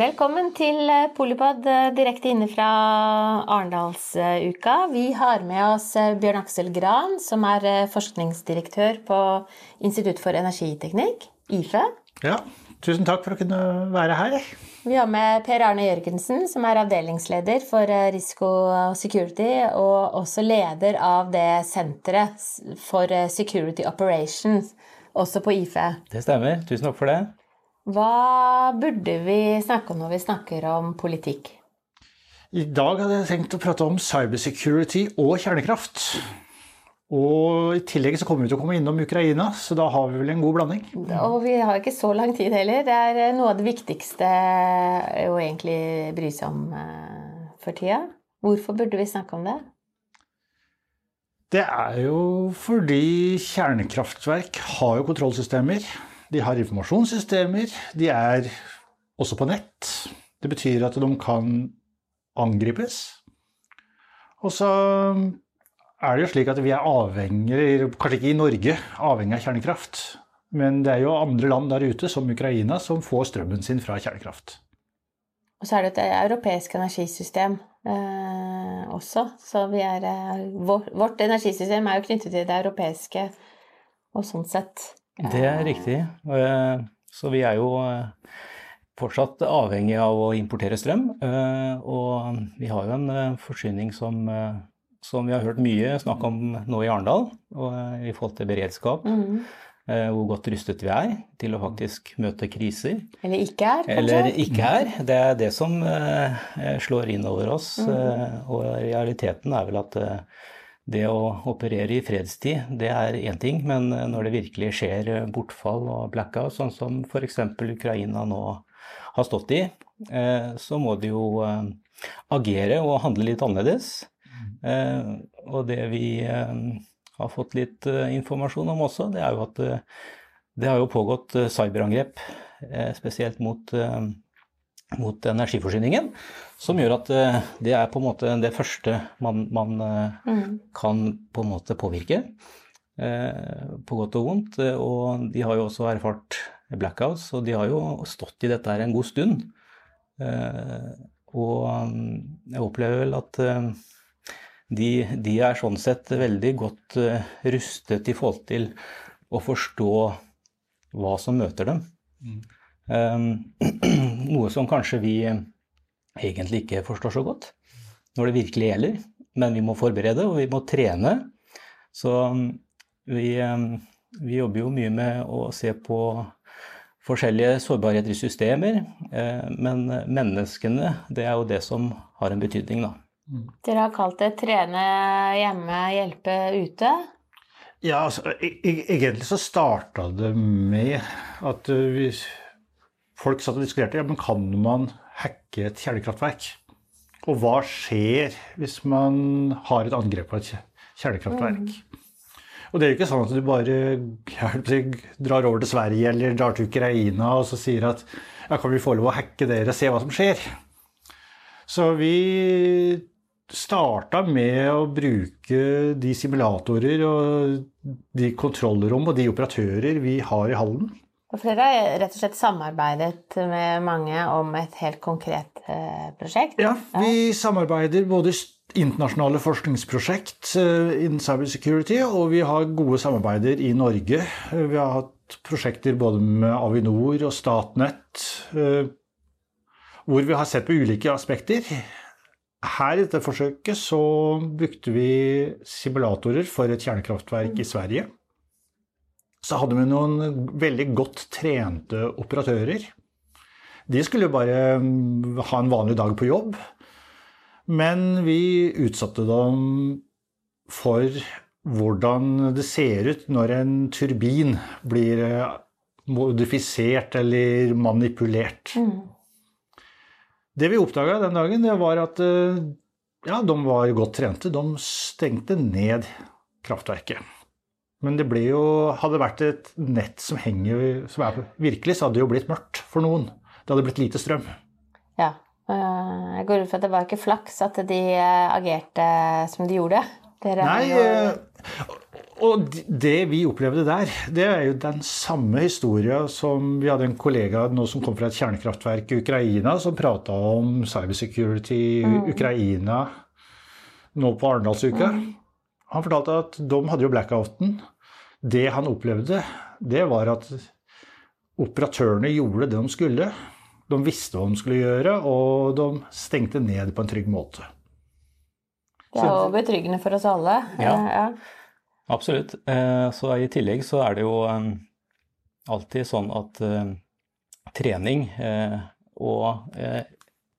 Velkommen til Polipod direkte inne fra Arendalsuka. Vi har med oss Bjørn Aksel Gran, som er forskningsdirektør på Institutt for energiteknikk, IFE. Ja, tusen takk for å kunne være her. Vi har med Per Arne Jørgensen, som er avdelingsleder for Risiko Security, og også leder av det senteret for Security Operations, også på IFE. Det stemmer. Tusen takk for det. Hva burde vi snakke om når vi snakker om politikk? I dag hadde jeg tenkt å prate om cybersecurity og kjernekraft. Og i tillegg så kommer vi til å komme innom Ukraina, så da har vi vel en god blanding. Og vi har ikke så lang tid heller. Det er noe av det viktigste å egentlig bry seg om for tida. Hvorfor burde vi snakke om det? Det er jo fordi kjernekraftverk har jo kontrollsystemer. De har informasjonssystemer. De er også på nett. Det betyr at de kan angripes. Og så er det jo slik at vi er avhengig, kanskje ikke i Norge, avhengig av kjernekraft. Men det er jo andre land der ute, som Ukraina, som får strømmen sin fra kjernekraft. Og så er det et europeisk energisystem eh, også. Så er, vår, vårt, vårt energisystem er jo knyttet til det europeiske, og sånn sett det er riktig. Så vi er jo fortsatt avhengig av å importere strøm. Og vi har jo en forsyning som, som vi har hørt mye snakk om nå i Arendal, i forhold til beredskap. Mm. Hvor godt rustet vi er til å faktisk møte kriser. Eller ikke er, kanskje? Eller ikke er. Det er det som slår inn over oss. Mm. Og realiteten er vel at det å operere i fredstid, det er én ting, men når det virkelig skjer bortfall og blackout, sånn som f.eks. Ukraina nå har stått i, så må de jo agere og handle litt annerledes. Og det vi har fått litt informasjon om også, det er jo at det har jo pågått cyberangrep, spesielt mot mot energiforsyningen, som gjør at det er på en måte det første man, man mm. kan på en måte påvirke, på godt og vondt. Og de har jo også erfart blackouts, og de har jo stått i dette her en god stund. Og jeg opplever vel at de, de er sånn sett veldig godt rustet i forhold til å forstå hva som møter dem. Mm. Noe som kanskje vi egentlig ikke forstår så godt når det virkelig gjelder. Men vi må forberede, og vi må trene. Så vi, vi jobber jo mye med å se på forskjellige sårbarheter i systemer. Men menneskene, det er jo det som har en betydning, da. Dere har kalt det 'trene hjemme, hjelpe ute'? Ja, altså, egentlig så starta det med at vi folk satt og diskuterte ja, men kan man hacke et kjernekraftverk. Og hva skjer hvis man har et angrep på et kjernekraftverk? Mm. Og det er jo ikke sånn at du bare drar over til Sverige eller drar til Ukraina og så sier at ja, kan vi få lov å hacke dere se hva som skjer? Så vi starta med å bruke de simulatorer og de kontrollrom og de operatører vi har i hallen. For flere har rett og slett samarbeidet med mange om et helt konkret eh, prosjekt? Ja, vi samarbeider både internasjonale forskningsprosjekt eh, innen cybersecurity, og vi har gode samarbeider i Norge. Vi har hatt prosjekter både med Avinor og Statnett, eh, hvor vi har sett på ulike aspekter. Her i dette forsøket så brukte vi simulatorer for et kjernekraftverk i Sverige så hadde vi noen veldig godt trente operatører. De skulle bare mm, ha en vanlig dag på jobb. Men vi utsatte dem for hvordan det ser ut når en turbin blir eh, modifisert eller manipulert. Mm. Det vi oppdaga den dagen, det var at eh, ja, de var godt trente. De stengte ned kraftverket. Men det blir jo, hadde det vært et nett som henger som er virkelig, så hadde det jo blitt mørkt for noen. Det hadde blitt lite strøm. Ja. Eh, jeg går ut fra at det var ikke flaks at de eh, agerte som de gjorde. Dere Nei, jo... eh, og det vi opplevde der, det er jo den samme historia som Vi hadde en kollega nå som kom fra et kjernekraftverk i Ukraina, som prata om cybersecurity i mm. Ukraina nå på Arendalsuka. Mm. Han fortalte at de hadde jo blackouten. Det han opplevde, det var at operatørene gjorde det de skulle. De visste hva de skulle gjøre, og de stengte ned på en trygg måte. Det er jo betryggende for oss alle. Ja, ja. absolutt. Eh, så i tillegg så er det jo eh, alltid sånn at eh, trening og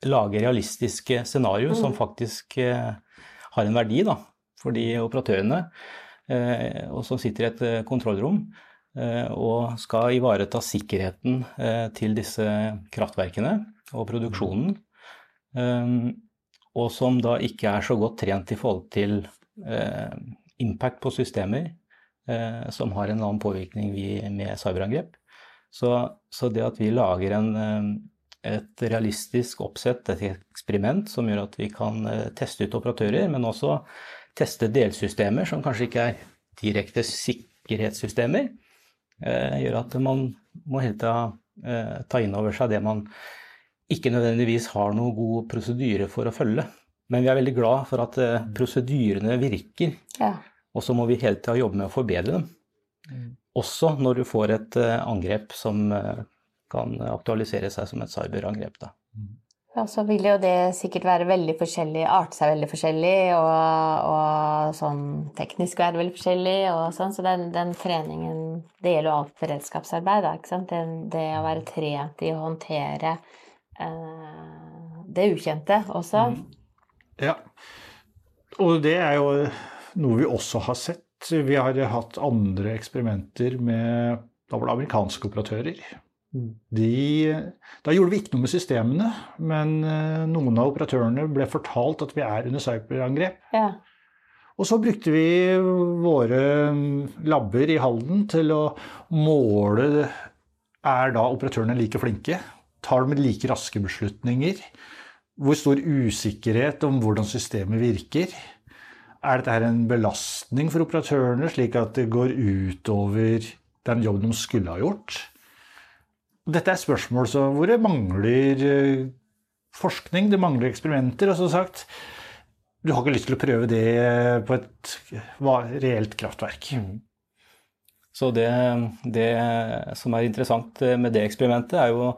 lage realistiske scenarioer mm. som faktisk har en verdi da, for de operatørene og som sitter i et kontrollrom, Eh, og skal ivareta sikkerheten eh, til disse kraftverkene og produksjonen. Eh, og som da ikke er så godt trent i forhold til impact på systemer som har en annen påvirkning med cyberangrep. Så, så, det at vi lager en, et realistisk oppsett, et eksperiment som gjør at vi kan teste ut operatører, men også teste delsystemer som kanskje ikke er direkte sikkerhetssystemer, Eh, gjør at man må hele tida eh, ta inn over seg det man ikke nødvendigvis har noen god prosedyre for å følge. Men vi er veldig glad for at eh, prosedyrene virker. Ja. Og så må vi hele tida jobbe med å forbedre dem. Mm. Også når du får et angrep som kan aktualisere seg som et cyberangrep. Da. Ja, så vil jo det sikkert være veldig forskjellig, arte seg veldig forskjellig, og, og sånn teknisk være veldig forskjellig og sånn. Så den, den, treningen Det gjelder jo alt beredskapsarbeid, da, ikke sant. Det, det å være trent i å håndtere eh, det ukjente også. Mm. Ja. Og det er jo noe vi også har sett. Vi har hatt andre eksperimenter med da var det amerikanske operatører de, da gjorde vi ikke noe med systemene, men eh, noen av operatørene ble fortalt at vi er under cyberangrep. Ja. Og så brukte vi våre mm, labber i Halden til å måle Er da operatørene like flinke? Tar de like raske beslutninger? Hvor stor usikkerhet om hvordan systemet virker? Er dette her en belastning for operatørene, slik at det går utover den jobben de skulle ha gjort? Dette er spørsmål hvor det mangler eh, forskning, det mangler eksperimenter. Og som sagt, du har ikke lyst til å prøve det på et reelt kraftverk. Mm. Så det, det, som er interessant med det eksperimentet, er jo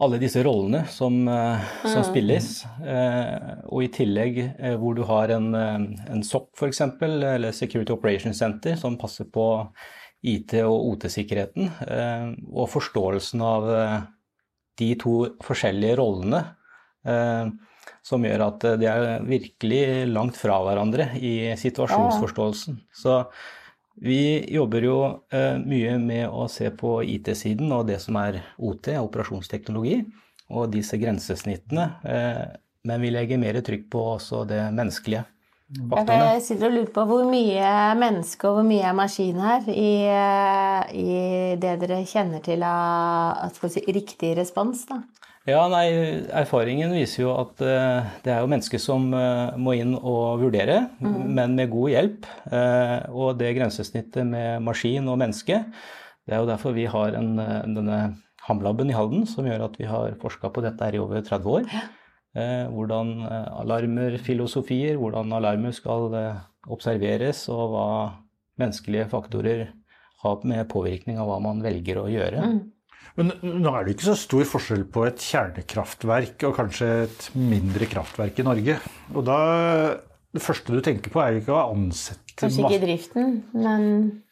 alle disse rollene som, eh, som mm. spilles. Eh, og i tillegg hvor du har en, en SOP f.eks., eller Security Operations Center, som passer på IT- og OT-sikkerheten, eh, og forståelsen av eh, de to forskjellige rollene, eh, som gjør at de er virkelig langt fra hverandre i situasjonsforståelsen. Så vi jobber jo mye med å se på IT-siden og det som er OT, operasjonsteknologi, og disse grensesnittene. Men vi legger mer trykk på også det menneskelige. Jeg sitter og lurer på hvor mye menneske og hvor mye er maskin her i, i det dere kjenner til av si, riktig respons? da? Ja, nei, Erfaringen viser jo at uh, det er jo mennesker som uh, må inn og vurdere, mm. men med god hjelp. Uh, og det grensesnittet med maskin og menneske, det er jo derfor vi har en, denne Hamlaben i Halden, som gjør at vi har forska på dette her i over 30 år. Eh, hvordan eh, alarmer, filosofier, hvordan alarmer skal eh, observeres, og hva menneskelige faktorer har med påvirkning av hva man velger å gjøre. Mm. Men nå er det ikke så stor forskjell på et kjernekraftverk og kanskje et mindre kraftverk i Norge. Og da Det første du tenker på, er jo ikke å ansette Kanskje ikke driften, men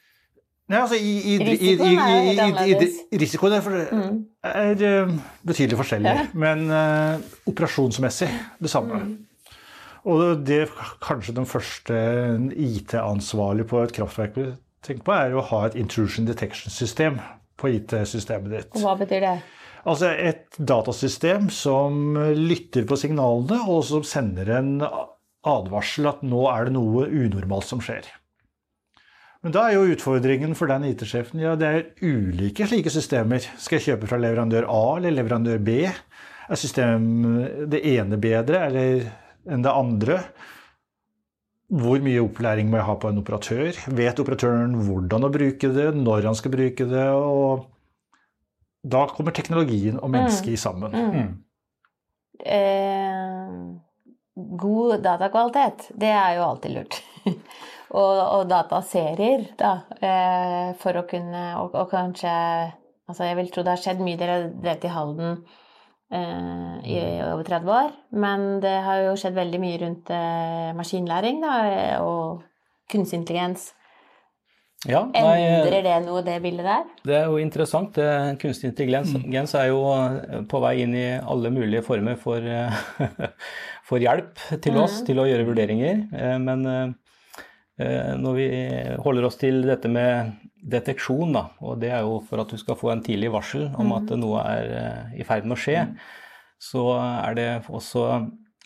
Nei, altså i, i, risikoen er litt annerledes. Risikoen er, for, mm. er uh, betydelig forskjellig, ja. men uh, operasjonsmessig det samme. Mm. Og det kanskje den første IT-ansvarlige på et kraftverk vil tenke på, er å ha et intrusion detection-system på IT-systemet ditt. Og hva betyr det? Altså et datasystem som lytter på signalene, og som sender en advarsel at nå er det noe unormalt som skjer. Men da er jo utfordringen for den IT-sjefen ja, det er ulike slike systemer. Skal jeg kjøpe fra leverandør A eller leverandør B? Er system det ene bedre eller enn det andre? Hvor mye opplæring må jeg ha på en operatør? Vet operatøren hvordan å bruke det, når han skal bruke det? og Da kommer teknologien og mennesket mm. sammen. Mm. Eh, god datakvalitet, det er jo alltid lurt. og, og, dataserier, da, eh, for å kunne og, og, kanskje Altså, jeg vil tro det har skjedd mye. Dere har i Halden eh, i over 30 år. Men det har jo skjedd veldig mye rundt eh, maskinlæring da, og kunstig intelligens. Ja, nei, Endrer det noe, det bildet der? Det er jo interessant. Kunstig intelligens er jo på vei inn i alle mulige former for, for hjelp til oss mm. til å gjøre vurderinger. Eh, men Eh, når vi holder oss til dette med deteksjon, da, og det er jo for at du skal få en tidlig varsel om at mhm. noe er eh, i ferd med å skje, så er det også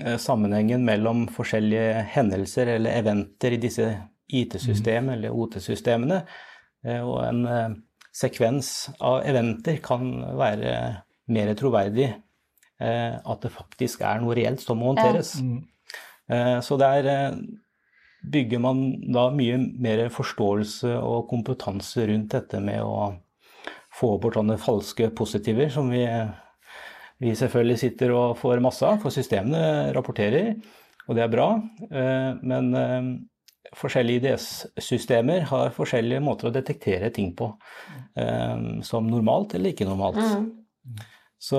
eh, sammenhengen mellom forskjellige hendelser eller eventer i disse IT-systemene eller OT-systemene. Og en sekvens av eventer kan være mer troverdig at det faktisk er noe reelt som må håndteres. Så det er bygger man da mye mer forståelse og kompetanse rundt dette med å få bort sånne falske positiver som vi, vi selvfølgelig sitter og får masse av, for systemene rapporterer, og det er bra. Eh, men eh, forskjellige IDS-systemer har forskjellige måter å detektere ting på, eh, som normalt eller ikke normalt. Mm. Så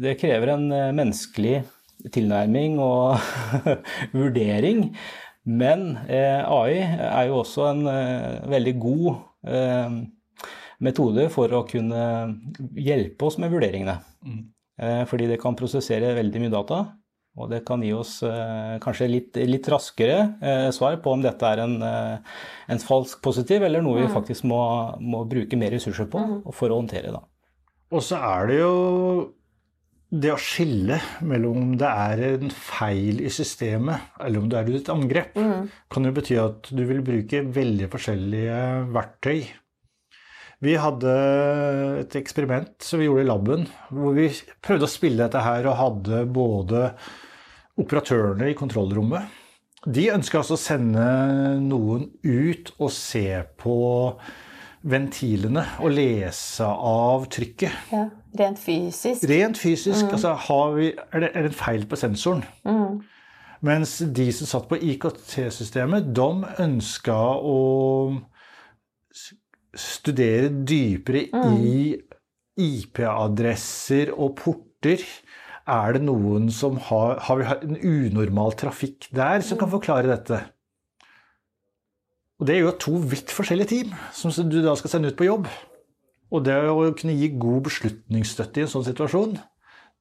det krever en menneskelig tilnærming og vurdering men eh, AI er jo også en eh, veldig god eh, metode for å kunne hjelpe oss med vurderingene. Mm. fordi det kan prosessere veldig mye data. Og det kan gi oss kanskje litt, litt raskere svar på om dette er en, en falsk positiv, eller noe vi mm. faktisk må, må bruke mer ressurser på mm. for å håndtere. Da. Og så er det jo det å skille mellom om det er en feil i systemet, eller om det er et angrep, mm. kan jo bety at du vil bruke veldig forskjellige verktøy. Vi hadde et eksperiment som vi gjorde i laben, hvor vi prøvde å spille dette her og hadde både operatørene i kontrollrommet. De ønska altså å sende noen ut og se på ventilene og lese av trykket. Ja, Rent fysisk? Rent fysisk. Mm. Altså, vi, er, det, er, det, en feil på sensoren? Mm. Mens de som satt på IKT-systemet, de ønska å studere dypere mm. i IP-adresser og porter. Er det noen som har, har vi en unormal trafikk der som kan mm. forklare dette? Og Det er jo to vidt forskjellige team som du da skal sende ut på jobb. Og det å kunne gi god beslutningsstøtte i en sånn situasjon,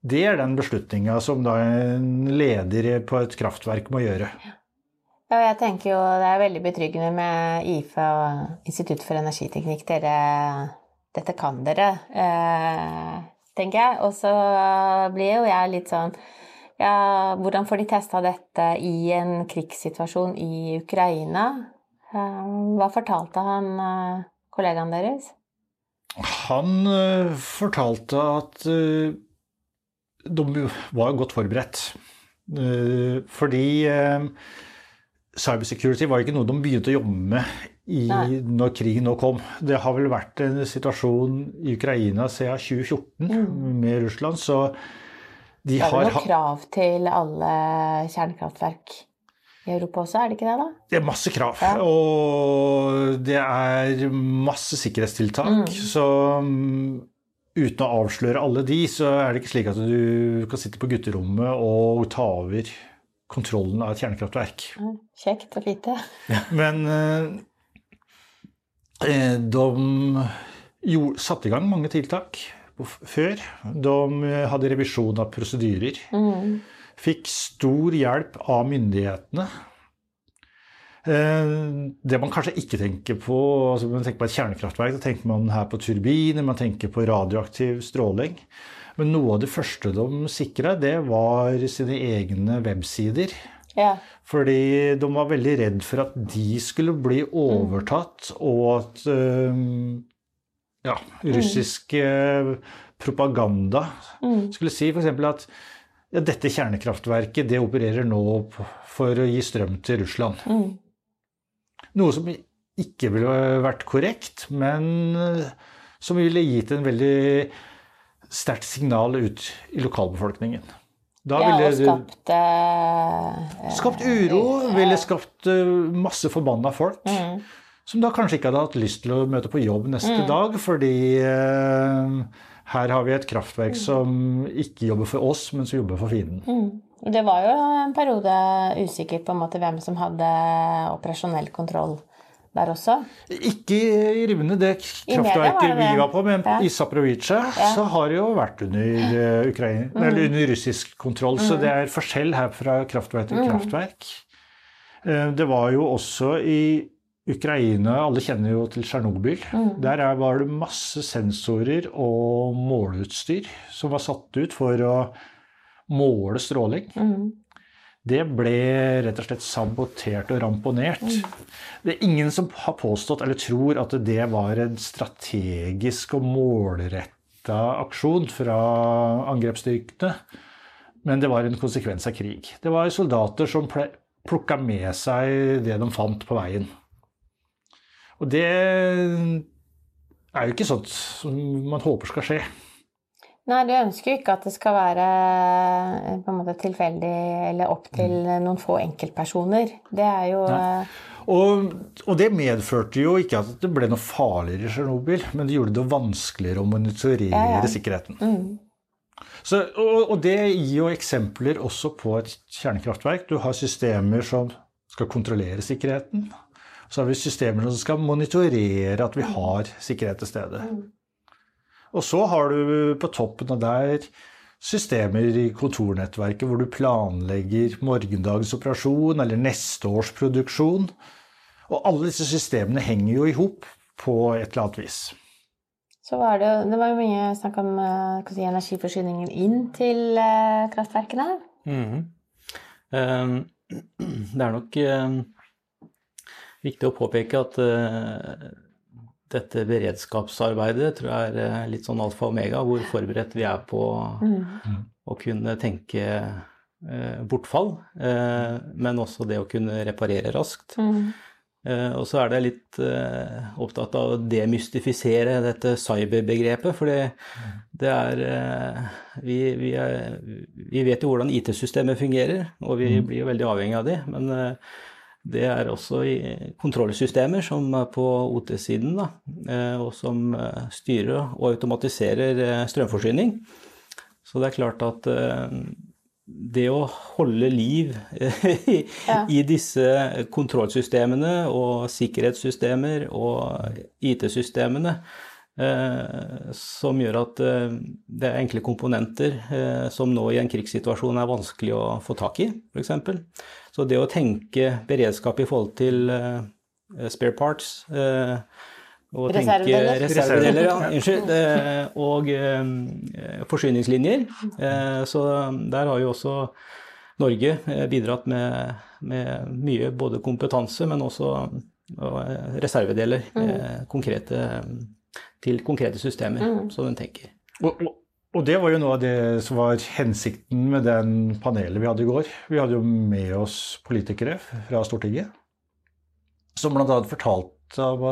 det er den beslutninga som da en leder på et kraftverk må gjøre. Ja, jeg tenker jo det er veldig betryggende med IFE og Institutt for energiteknikk. Dere, dette kan dere, eh, tenker jeg. Og så blir jo jeg litt sånn ja, hvordan får de testa dette i en krigssituasjon i Ukraina? Eh, hva fortalte han eh, kollegaen deres? Han eh, fortalte at de var godt forberedt. Fordi cybersecurity var ikke noe de begynte å jobbe med i, når krigen nå kom. Det har vel vært en situasjon i Ukraina siden 2014 mm. med Russland, så de har Det er vel krav til alle kjernekraftverk? I Europa også, er det ikke det? da? Det er masse krav. Ja. Og det er masse sikkerhetstiltak. Mm. Så um, uten å avsløre alle de, så er det ikke slik at du kan sitte på gutterommet og ta over kontrollen av et kjernekraftverk. Kjekt og lite. Men eh, eh, de jo, satte i gang mange tiltak før. De hadde revisjon av prosedyrer. Mm. Fikk stor hjelp av myndighetene. Eh, det man kanskje ikke tenker på altså Man tenker på et kjernekraftverk, da tenker man her på turbiner, man tenker på radioaktiv stråling. Men noe av det første de sikra, det var sine egne websider. Ja. Fordi de var veldig redd for at de skulle bli overtatt, og at eh, ja, russisk eh, propaganda skulle si f.eks. at ja, dette kjernekraftverket det opererer nå for å gi strøm til Russland. Noe som ikke ville vært korrekt, men eh, som ville gitt en veldig sterkt signal ut i lokalbefolkningen. Da ja, og skapt uh, Skapt uro, ville skapt masse forbanna folk. Som da kanskje ikke hadde hatt lyst til å møte på jobb neste dag, fordi eh, her har vi et kraftverk som ikke jobber for oss, men som jobber for fienden. Mm. Det var jo en periode usikkert på en måte hvem som hadde operasjonell kontroll der også. Ikke i Rivne, det kraftverket vi var på, men Ja. i Zaporizjzja så har det jo vært under, Ukraine, Mm. eller under russisk kontroll. Så det er forskjell her fra kraftverk Mm. til kraftverk. Eh, Det var jo også i Ukraina Alle kjenner jo til Tsjernobyl. Mm. Der er- var det masse sensorer og måleutstyr som var satt ut for å måle stråling. Mm. Det ble rett og slett sabotert og ramponert. Det er ingen som har påstått eller tror at det var en strategisk og målretta aksjon fra angrepsstyrkene. Men det var en konsekvens av krig. Det var soldater som plukka med seg det de fant på veien. Og det er jo ikke sånt som man håper skal skje. Nei, du ønsker jo ikke at det skal være eh, på en måte tilfeldig eller opp til noen få enkeltpersoner. Det er jo eh, Og, og det medførte jo ikke at det ble noe farligere i Tsjernobyl, men det gjorde det vanskeligere å monitorere Ja, ja. sikkerheten. Så, og, og det gir jo eksempler også på et kjernekraftverk. Du har systemer som skal kontrollere sikkerheten. Så har vi systemer som skal monitorere at vi har sikkerhet til stede. Og så har du på toppen av der systemer i kontornettverket hvor du planlegger morgendagens operasjon eller neste års produksjon. Og alle disse systemene henger jo i hop på et eller annet vis. Så var det, det var jo mye snakk om eh, si, energiforsyningen inn til eh, kraftverkene. Mhm. Eh, Det er nok eh, viktig å påpeke at eh, dette beredskapsarbeidet tror jeg er eh, litt sånn alfa og omega, hvor forberedt vi er på å kunne tenke eh, bortfall, eh, men også det å kunne reparere raskt. Eh, Og så er det litt eh, opptatt av å demystifisere dette cyberbegrepet, for det er, vi, vi er Vi vet jo hvordan IT-systemet fungerer, og vi blir jo veldig avhengig av det. Men det er også i kontrollsystemer som er på OT-siden, eh, og som eh, styrer og automatiserer eh, strømforsyning. Så det er klart at det å holde liv i, Ja. i disse kontrollsystemene og sikkerhetssystemer og IT-systemene, eh, som gjør at eh, det er enkle komponenter eh, som nå i en krigssituasjon er vanskelig å få tak i, f.eks. Så det å tenke beredskap i forhold til eh, spare parts eh, og tenke Reservedeler. reservedeler, ja, unnskyld, eh, og forsyningslinjer. Så der har jo også Norge bidratt med, med mye både kompetanse, men også eh, reservedeler eh, konkrete, til konkrete systemer, som den tenker. Og, og, og det var jo noe av det som var hensikten med den panelet vi hadde i går. Vi hadde jo med oss politikere fra Stortinget som bl.a. fortalte om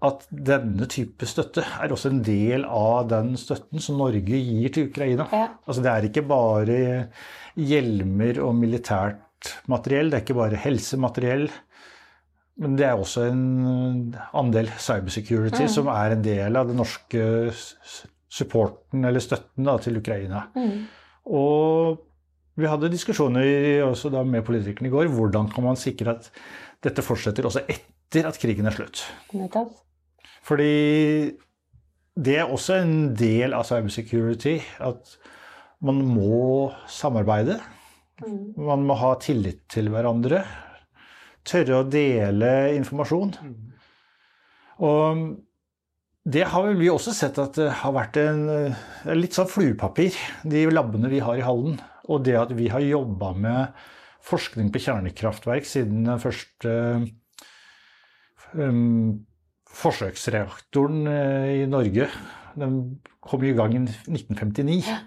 at denne type støtte er også en del av den støtten som Norge gir til Ukraina. Ja. Altså det er ikke bare hjelmer og militært materiell, det er ikke bare helsemateriell. Men det er også en andel cybersecurity som er en del av det norske supporten eller støtten da, til Ukraina. Og vi hadde diskusjoner også da med politikerne i går. Hvordan kan man sikre at dette fortsetter også etter at krigen er slutt? Nettopp. Fordi det er også en del av cybersecurity at man må samarbeide. Man må ha tillit til hverandre. Tørre å dele informasjon. Og det har vel vi også sett at det har vært en eh, litt sånn fluepapir, de labbene vi har i hallen. Og det at vi har jobba med forskning på kjernekraftverk siden den første um, forsøksreaktoren uh, i Norge. Den kom i gang i 1959. Ja.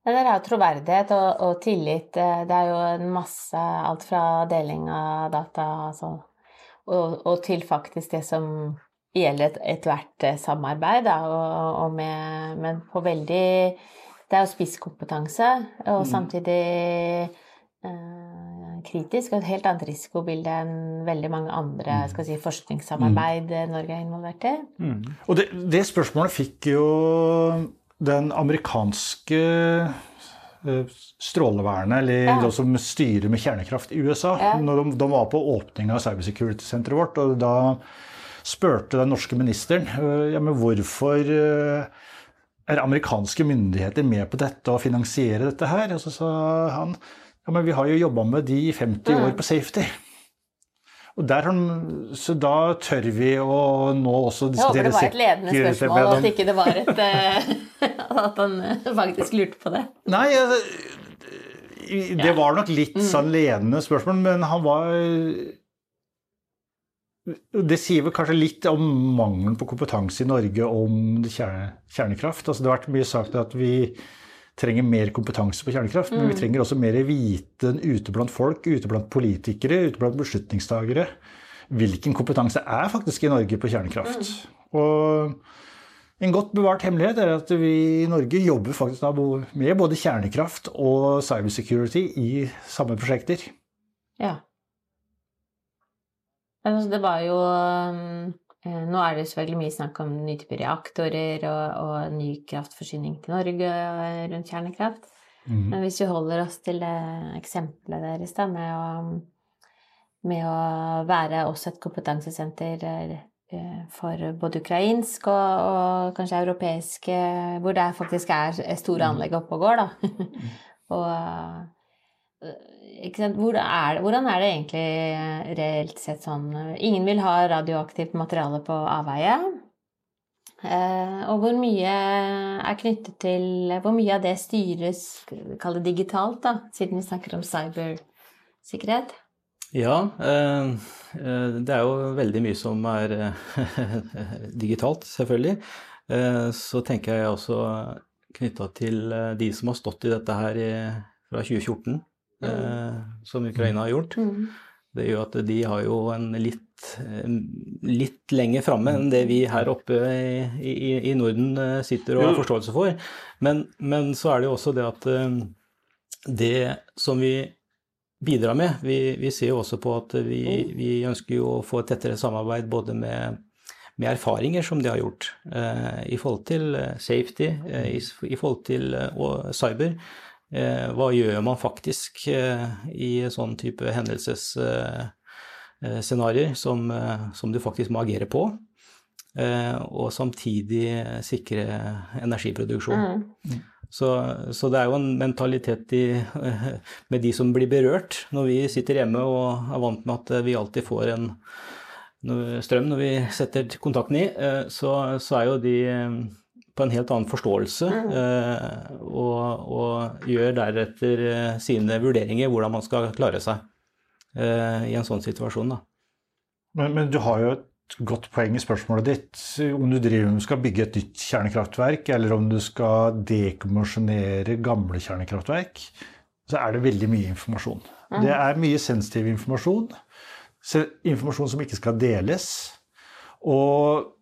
Ja, dere har troverdighet og, og, tillit. Eh, det er jo en masse Alt fra deling av data altså, og, og, til faktisk det som gjelder ethvert et samarbeid, da, og, og med, men på veldig Det er jo spisskompetanse, og mm. samtidig eh, kritisk, og et helt annet risikobilde enn veldig mange andre mm. skal si, forskningssamarbeid mm. Norge er involvert i. Mm. Og det, det spørsmålet fikk jo den amerikanske eh, strålevernet, eller ja. de som styrer med kjernekraft i USA, ja. når de, de, var på åpning av cybersecurity-senteret vårt, og da spurte den norske ministeren eh, ja, men hvorfor eh, er amerikanske myndigheter med på dette og finansierer dette her? Og så sa han ja, men vi har jo jobba med de i 50 år på safety. Og der, så da tør vi å nå også diskutere Jeg håper det var et ledende spørsmål, at ikke det var et eh, At han faktisk lurte på det. Nei, det var nok litt mm. sånn ledende spørsmål, men han var det sier vel kanskje litt om mangelen på kompetanse i Norge om kjernekraft. Altså, det har vært mye sagt at vi trenger mer kompetanse på kjernekraft, men vi mm. trenger også mer viten ute blant folk, ute blant politikere, ute blant beslutningstagere. Hvilken kompetanse er faktisk i Norge på kjernekraft? Mm. Og en godt bevart hemmelighet er at vi i Norge jobber faktisk med både kjernekraft og cybersecurity i samme prosjekter. Ja. Altså, det var jo um, Eh, nå er det selvfølgelig mye snakk om nye typer reaktorer og, og, ny kraftforsyning til Norge rundt kjernekraft. Mm. Men hvis vi holder oss til eksempelet deres da, med å, med å være også et kompetansesenter eh, for både ukrainsk og, og kanskje europeisk Hvor det faktisk er store mhm. anlegg oppe og går, da. Mhm. og hvor er hvordan er det egentlig eh, reelt sett sånn Ingen vil ha radioaktivt materiale på avveie. Eh, og hvor mye er knyttet til Hvor mye av det styres, kall det digitalt, da, siden vi snakker om cybersikkerhet? Ja, eh, det er jo veldig mye som er digitalt, selvfølgelig. Så tenker jeg også knytta til de som har stått i dette her fra 2014 eh, som Ukraina har gjort. Mm. Det gjør at de har jo en litt, litt lenger framme enn det vi her oppe i, i, i Norden eh, sitter og har forståelse for. Men, men, så er det jo også det at eh, det som vi bidrar med Vi, vi ser jo også på at vi, vi, ønsker jo å få et tettere samarbeid både med, med erfaringer som de har gjort eh, i forhold til eh, safety, eh, i, i, forhold til eh, cyber. Eh, hva gjør man faktisk eh, i sånn type hendelsesscenarioer som, eh, som, du faktisk må agere på? Og samtidig sikre energiproduksjon. Mm. Så, så, det er jo en mentalitet i, med de som blir berørt. Når vi sitter hjemme og er vant med at vi alltid får en strøm når vi setter kontakten i, så, så er jo de på en helt annen forståelse mm. eh, og, og, gjør deretter eh, sine vurderinger hvordan man skal klare seg eh, i en sånn situasjon. Men, men, du har jo et godt poeng i spørsmålet ditt. Om du driver med skal bygge et nytt kjernekraftverk, eller om du skal dekommisjonere gamle kjernekraftverk, så er det veldig mye informasjon. Mm. Det er mye sensitiv informasjon. Informasjon som ikke skal deles. Og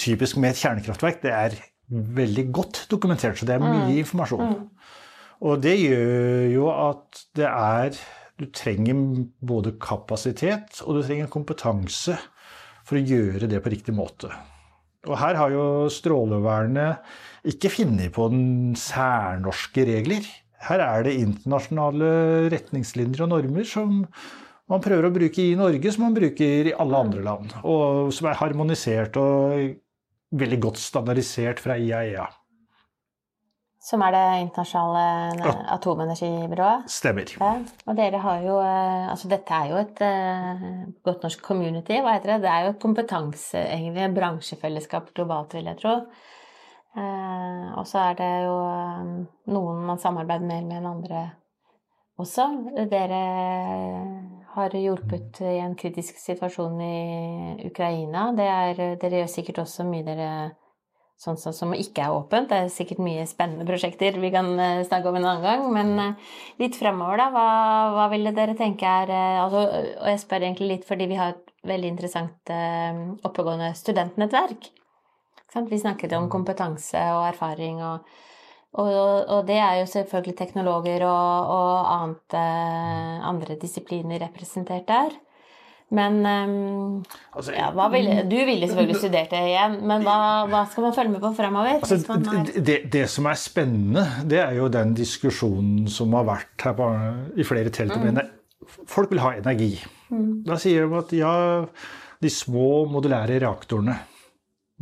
typisk med et kjernekraftverk, det er veldig godt dokumentert, så det er mye mm. informasjon. Mm. Og det gjør jo at det er Du trenger både kapasitet og du trenger kompetanse for å gjøre det på riktig måte. Og her har jo Strålevernet ikke funnet på den særnorske regler. Her er det internasjonale retningslinjer og normer som man prøver å bruke i Norge, som man bruker i alle andre land. Og som er harmonisert og veldig godt standardisert fra IAEA. Som er det internasjonale ja. atomenergibyrået? Stemmer. Ja. Og dere har jo eh, Altså dette er jo et uh, godt norsk community, hva heter det? Det er jo et kompetanse, egentlig, bransjefellesskap globalt, vil jeg tro. Uh, og så er det jo um, noen man samarbeider mer med enn andre også. Dere har hjulpet i en kritisk situasjon i Ukraina. Er, dere gjør sikkert også mye dere sånn som ikke er åpent. Det er sikkert mye spennende prosjekter vi kan eh, snakke om en annen gang. Men eh, litt fremover, da. Hva, hva ville dere tenke er eh, altså, Og jeg spør egentlig litt fordi vi har et veldig interessant oppegående studentnettverk. Vi snakket om kompetanse og erfaring og og, og, det er jo selvfølgelig teknologer og, og annet, eh, andre disipliner representert der. Men um, altså, ja, ville, Du ville selvfølgelig studert det igjen, men hva, hva skal man følge med på fremover? Altså, det, det, som er spennende, det er jo den diskusjonen som har vært her på, i flere telt. Mm. Folk vil ha energi. Mm. Da sier de at ja, de små modulære reaktorene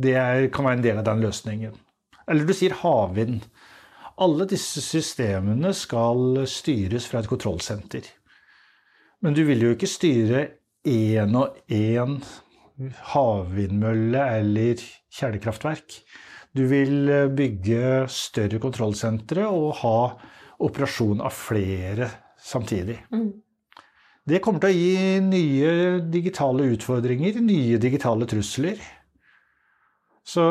det er, kan være en del av den løsningen. Eller du sier havvind. Alle disse systemene skal styres fra et kontrollsenter. Men du vil jo ikke styre én og én havvindmølle eller kjernekraftverk. Du vil eh, bygge større kontrollsentre og ha operasjon av flere samtidig. Mm. Det kommer til å gi nye digitale utfordringer, nye digitale trusler. Så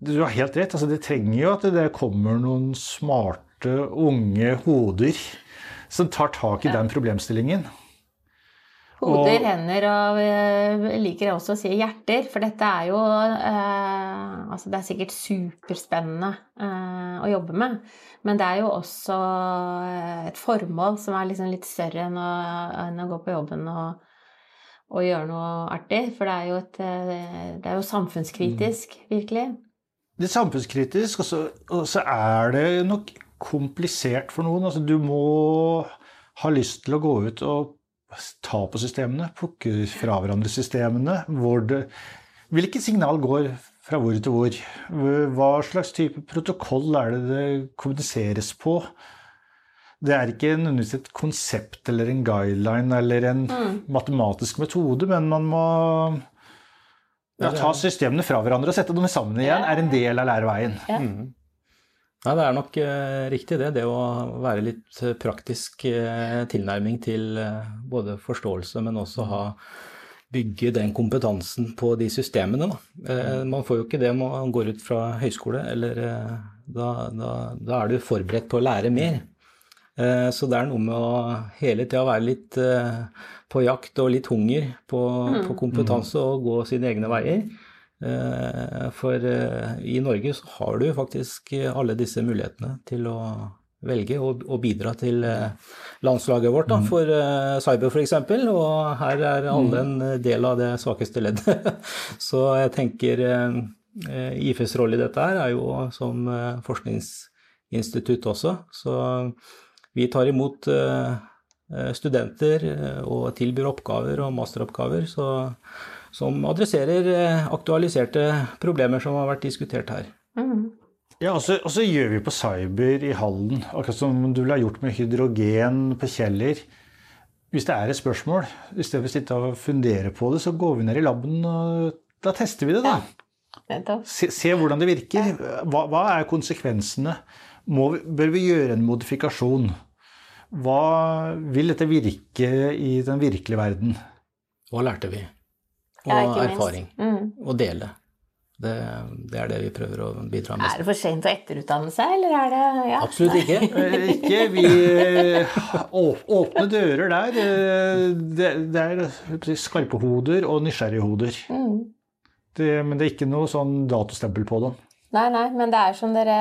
du har helt rett. Altså, det trenger jo at det kommer noen smarte, unge hoder som tar tak i den problemstillingen. Hoder, hender og jeg eh, liker også å si hjerter, for dette er jo eh, Altså, det er sikkert superspennende eh, å jobbe med, men det er jo også eh, et formål som er liksom litt større enn å, enn å gå på jobben og, og, gjøre noe artig. For det er jo, et, eh, det er jo samfunnskritisk, virkelig det er samfunnskritisk, og så, og så, er det nok komplisert for noen. Altså, du må ha lyst til å gå ut og ta på systemene, plukke fra hverandre systemene. Hvor det, hvilket signal går fra hvor til hvor? Hva slags type protokoll er det det kommuniseres på? Det er ikke nødvendigvis et konsept eller en guideline eller en mm. matematisk metode, men man må ja, Ta systemene fra hverandre og sette dem sammen igjen er en del av læreveien. Ja. Mm. Nei, det er nok uh, riktig det. Det å være litt uh, praktisk uh, tilnærming til både forståelse, men også ha bygge den kompetansen på de systemene. man får jo ikke det om man går ut fra høyskole, eller da, da, da er du forberedt på å lære mer. Så det er noe med å hele tida være litt på jakt og litt hunger på, mm. på kompetanse og gå sine egne veier. Eh, for eh, i Norge så har du faktisk alle disse mulighetene til å velge og, og bidra til eh, landslaget vårt da, mm. for cyber f.eks. Og her er alle mm. en del av det svakeste leddet. så jeg tenker IFEs rolle i dette her er jo som forskningsinstitutt også. Så vi tar imot Eh, studenter eh, og tilbyr oppgaver og masteroppgaver så, som adresserer eh, aktualiserte problemer som har vært diskutert her. Mm. Ja, og så, og så, gjør vi på cyber i Hallen, akkurat som du ville ha gjort med hydrogen på Kjeller. Hvis det er et spørsmål, i stedet for å sitte og fundere på det, så går vi ned i laben og da tester vi det, da. Ja. Se, se, hvordan det virker. Hva, hva er konsekvensene? Må, bør vi gjøre en modifikasjon? Hva vil dette virke i den virkelige verden? Hva lærte vi? Og ja, erfaring. Mm. Og dele. Det, det, er det vi prøver å bidra med. Er det for sent å etterutdanne seg, eller er det ja. Absolutt ikke. Eh, ikke. Vi åpne dører der. Eh, det, det er skarpe hoder og nysgjerrige hoder. Mm. Det, men det er ikke noe sånn datostempel på dem. Nei, nei, men det er som dere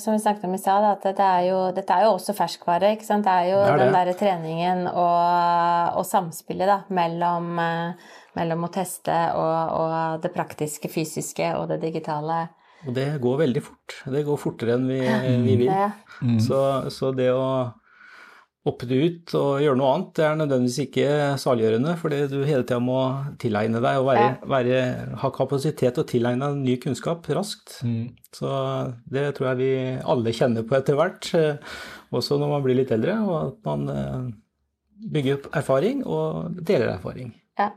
som vi snakket om i stad, at dette er, jo, dette er jo også ferskvare. ikke sant? Det er jo det er den derre treningen og, og samspillet da, mellom, mellom å teste og, og, det praktiske, fysiske og det digitale. Og det går veldig fort. Det går fortere enn vi, vi vil. Mm. Så, så det å oppe det ut og gjøre noe annet, det er nødvendigvis ikke saliggjørende, fordi du hele tida må tilegne deg og være, være, ha kapasitet til å tilegne deg ny kunnskap raskt. Mm. Så det tror jeg vi alle kjenner på etter hvert, eh, også når man blir litt eldre, og at man eh, bygger opp erfaring og deler erfaring. Ja.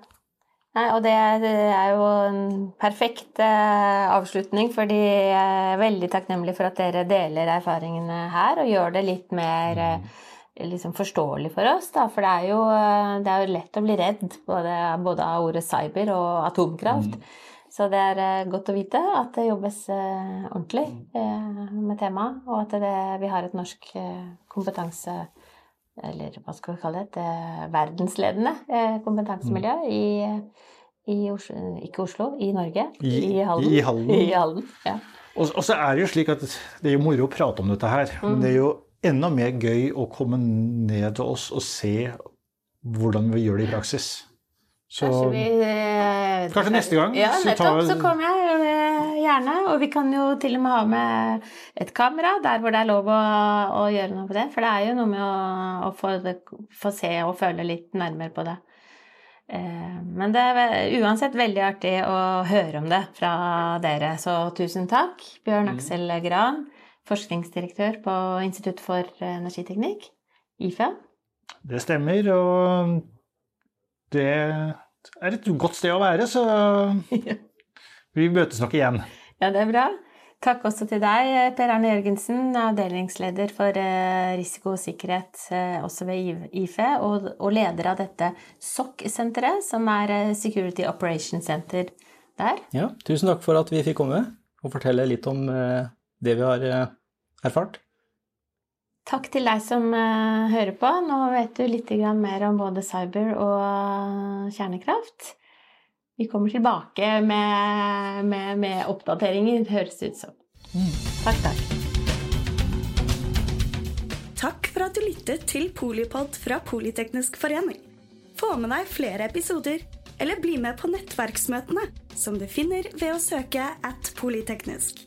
Nei, og det er jo en perfekt eh, avslutning, fordi jeg er veldig takknemlig for at dere deler erfaringene her og gjør det litt mer mm liksom forståelig for oss, da. For det er jo, eh, det er jo lett å bli redd både, både, av ordet cyber og atomkraft. Mm. Så det er eh, godt å vite at det jobbes ordentlig med temaet, og at det, vi har et norsk kompetanse eller hva skal vi kalle det, et verdensledende kompetansemiljø mm. i, i Oslo, ikke Oslo, i Norge. I, i Halden. I Halden. I Halden ja. og, og, så er det jo slik at det er jo moro å prate om dette her. Mm. Men det er jo enda mer gøy å komme ned til oss og se hvordan vi gjør det i praksis. Så kanskje, vi, eh, kanskje neste gang. Ja, nettopp. Så, så kommer jeg eh, gjerne. Og vi kan jo til og med ha med et kamera der hvor det er lov å, å gjøre noe på det. For det er jo noe med å, å få, få, se og føle litt nærmere på det. Eh, men det er uansett veldig artig å høre om det fra dere. Så tusen takk, Bjørn mm. Aksel Gran forskningsdirektør på Institutt for energiteknikk, IFE. Det stemmer, og det er et godt sted å være, så vi møtes nok igjen. Ja, det er bra. Takk også til deg, Per Arne Jørgensen, avdelingsleder for eh, risiko og sikkerhet eh, også ved IFE, og leder av dette SOC-senteret, som er eh, Security Operation Center der. Ja, tusen takk for at vi fikk komme og fortelle litt om det vi har eh, erfart. Takk til deg som uh, hører på. Nå vet du litt mer om både cyber og uh, kjernekraft. Vi kommer tilbake med, med, med oppdateringer, høres det ut som. Mm. Takk, takk. Takk for at du lyttet til Polipod fra Politeknisk forening. Få med deg flere episoder, eller bli med på nettverksmøtene, som du finner ved å søke at polyteknisk